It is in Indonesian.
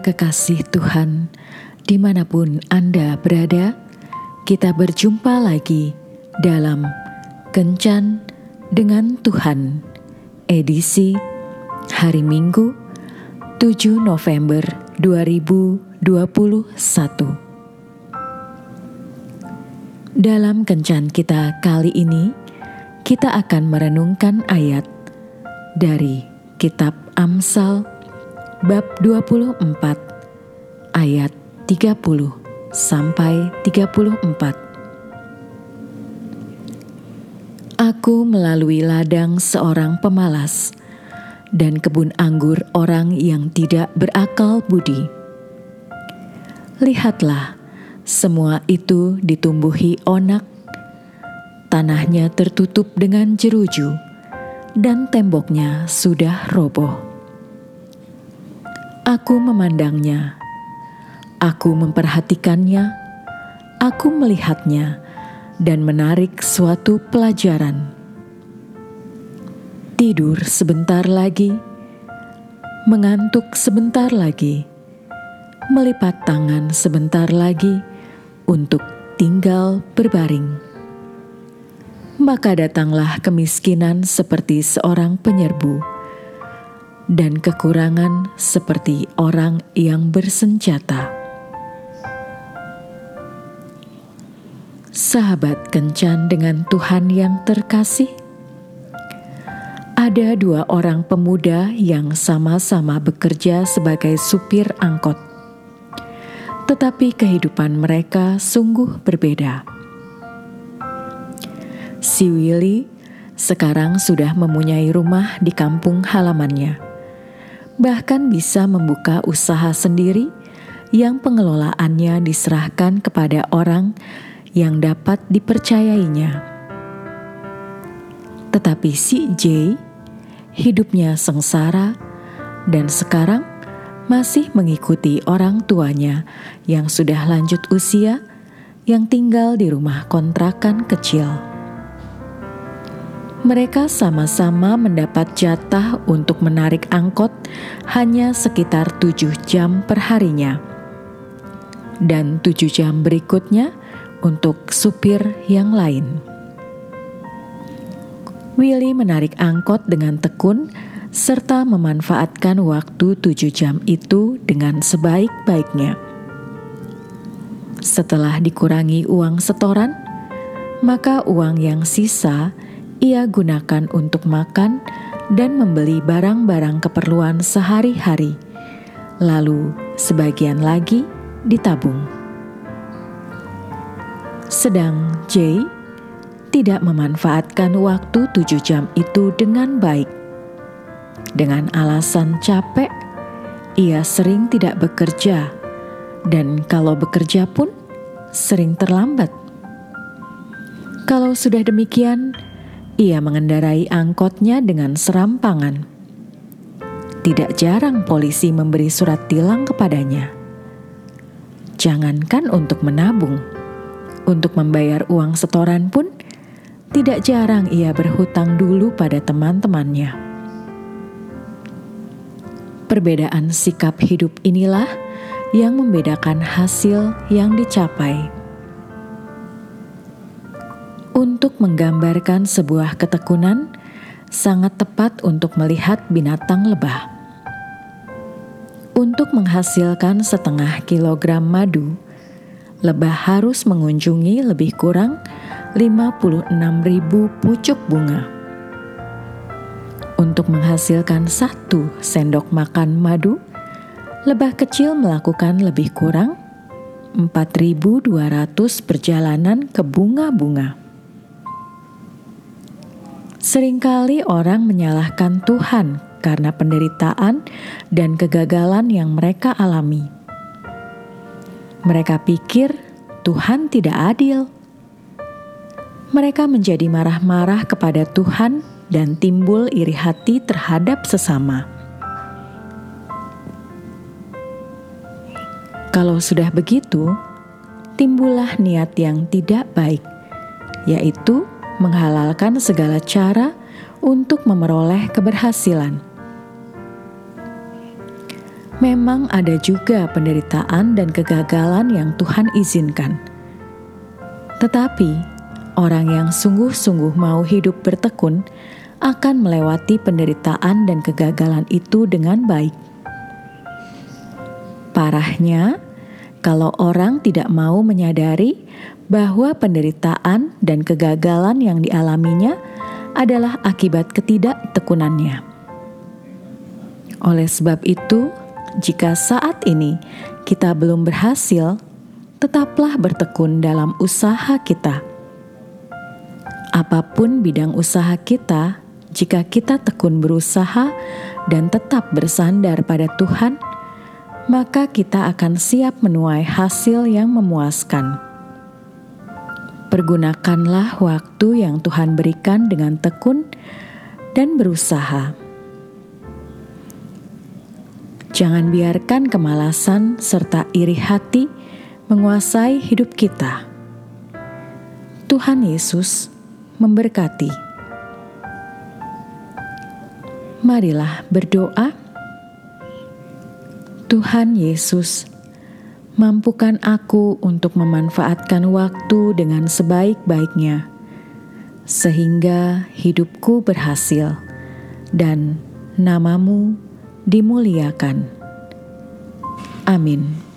kekasih Tuhan, di mana pun Anda berada, kita berjumpa lagi dalam Kencan dengan Tuhan, edisi hari Minggu 7 November 2021. Dalam Kencan kita kali ini, kita akan merenungkan ayat dari Kitab Amsal bab 24 ayat 30 sampai 34. Aku melalui ladang seorang pemalas dan kebun anggur orang yang tidak berakal budi. Lihatlah, semua itu ditumbuhi onak, tanahnya tertutup dengan jeruju, dan temboknya sudah roboh. Aku memandangnya, aku memperhatikannya, aku melihatnya, dan menarik suatu pelajaran. Tidur sebentar lagi, mengantuk sebentar lagi, melipat tangan sebentar lagi untuk tinggal berbaring. Maka datanglah kemiskinan seperti seorang penyerbu dan kekurangan seperti orang yang bersenjata. Sahabat kencan dengan Tuhan yang terkasih, ada dua orang pemuda yang sama-sama bekerja sebagai supir angkot, tetapi kehidupan mereka sungguh berbeda. Si Willy sekarang sudah mempunyai rumah di kampung halamannya bahkan bisa membuka usaha sendiri yang pengelolaannya diserahkan kepada orang yang dapat dipercayainya. Tetapi si J hidupnya sengsara dan sekarang masih mengikuti orang tuanya yang sudah lanjut usia yang tinggal di rumah kontrakan kecil mereka sama-sama mendapat jatah untuk menarik angkot hanya sekitar tujuh jam perharinya. Dan tujuh jam berikutnya untuk supir yang lain. Willy menarik angkot dengan tekun serta memanfaatkan waktu tujuh jam itu dengan sebaik-baiknya. Setelah dikurangi uang setoran, maka uang yang sisa ia gunakan untuk makan dan membeli barang-barang keperluan sehari-hari, lalu sebagian lagi ditabung. Sedang J tidak memanfaatkan waktu tujuh jam itu dengan baik. Dengan alasan capek, ia sering tidak bekerja, dan kalau bekerja pun sering terlambat. Kalau sudah demikian, ia mengendarai angkotnya dengan serampangan. Tidak jarang polisi memberi surat tilang kepadanya. Jangankan untuk menabung, untuk membayar uang setoran pun tidak jarang ia berhutang dulu pada teman-temannya. Perbedaan sikap hidup inilah yang membedakan hasil yang dicapai untuk menggambarkan sebuah ketekunan, sangat tepat untuk melihat binatang lebah. Untuk menghasilkan setengah kilogram madu, lebah harus mengunjungi lebih kurang 56.000 pucuk bunga. Untuk menghasilkan satu sendok makan madu, lebah kecil melakukan lebih kurang 4.200 perjalanan ke bunga-bunga. Seringkali orang menyalahkan Tuhan karena penderitaan dan kegagalan yang mereka alami. Mereka pikir Tuhan tidak adil. Mereka menjadi marah-marah kepada Tuhan dan timbul iri hati terhadap sesama. Kalau sudah begitu, timbullah niat yang tidak baik, yaitu menghalalkan segala cara untuk memperoleh keberhasilan. memang ada juga penderitaan dan kegagalan yang Tuhan izinkan. Tetapi orang yang sungguh-sungguh mau hidup bertekun akan melewati penderitaan dan kegagalan itu dengan baik. Parahnya, kalau orang tidak mau menyadari bahwa penderitaan dan kegagalan yang dialaminya adalah akibat ketidaktekunannya. Oleh sebab itu, jika saat ini kita belum berhasil, tetaplah bertekun dalam usaha kita. Apa pun bidang usaha kita, jika kita tekun berusaha dan tetap bersandar pada Tuhan, maka kita akan siap menuai hasil yang memuaskan. Pergunakanlah waktu yang Tuhan berikan dengan tekun dan berusaha. Jangan biarkan kemalasan serta iri hati menguasai hidup kita. Tuhan Yesus memberkati. Marilah berdoa. Tuhan Yesus, mampukan aku untuk memanfaatkan waktu dengan sebaik-baiknya, sehingga hidupku berhasil dan namamu dimuliakan. Amin.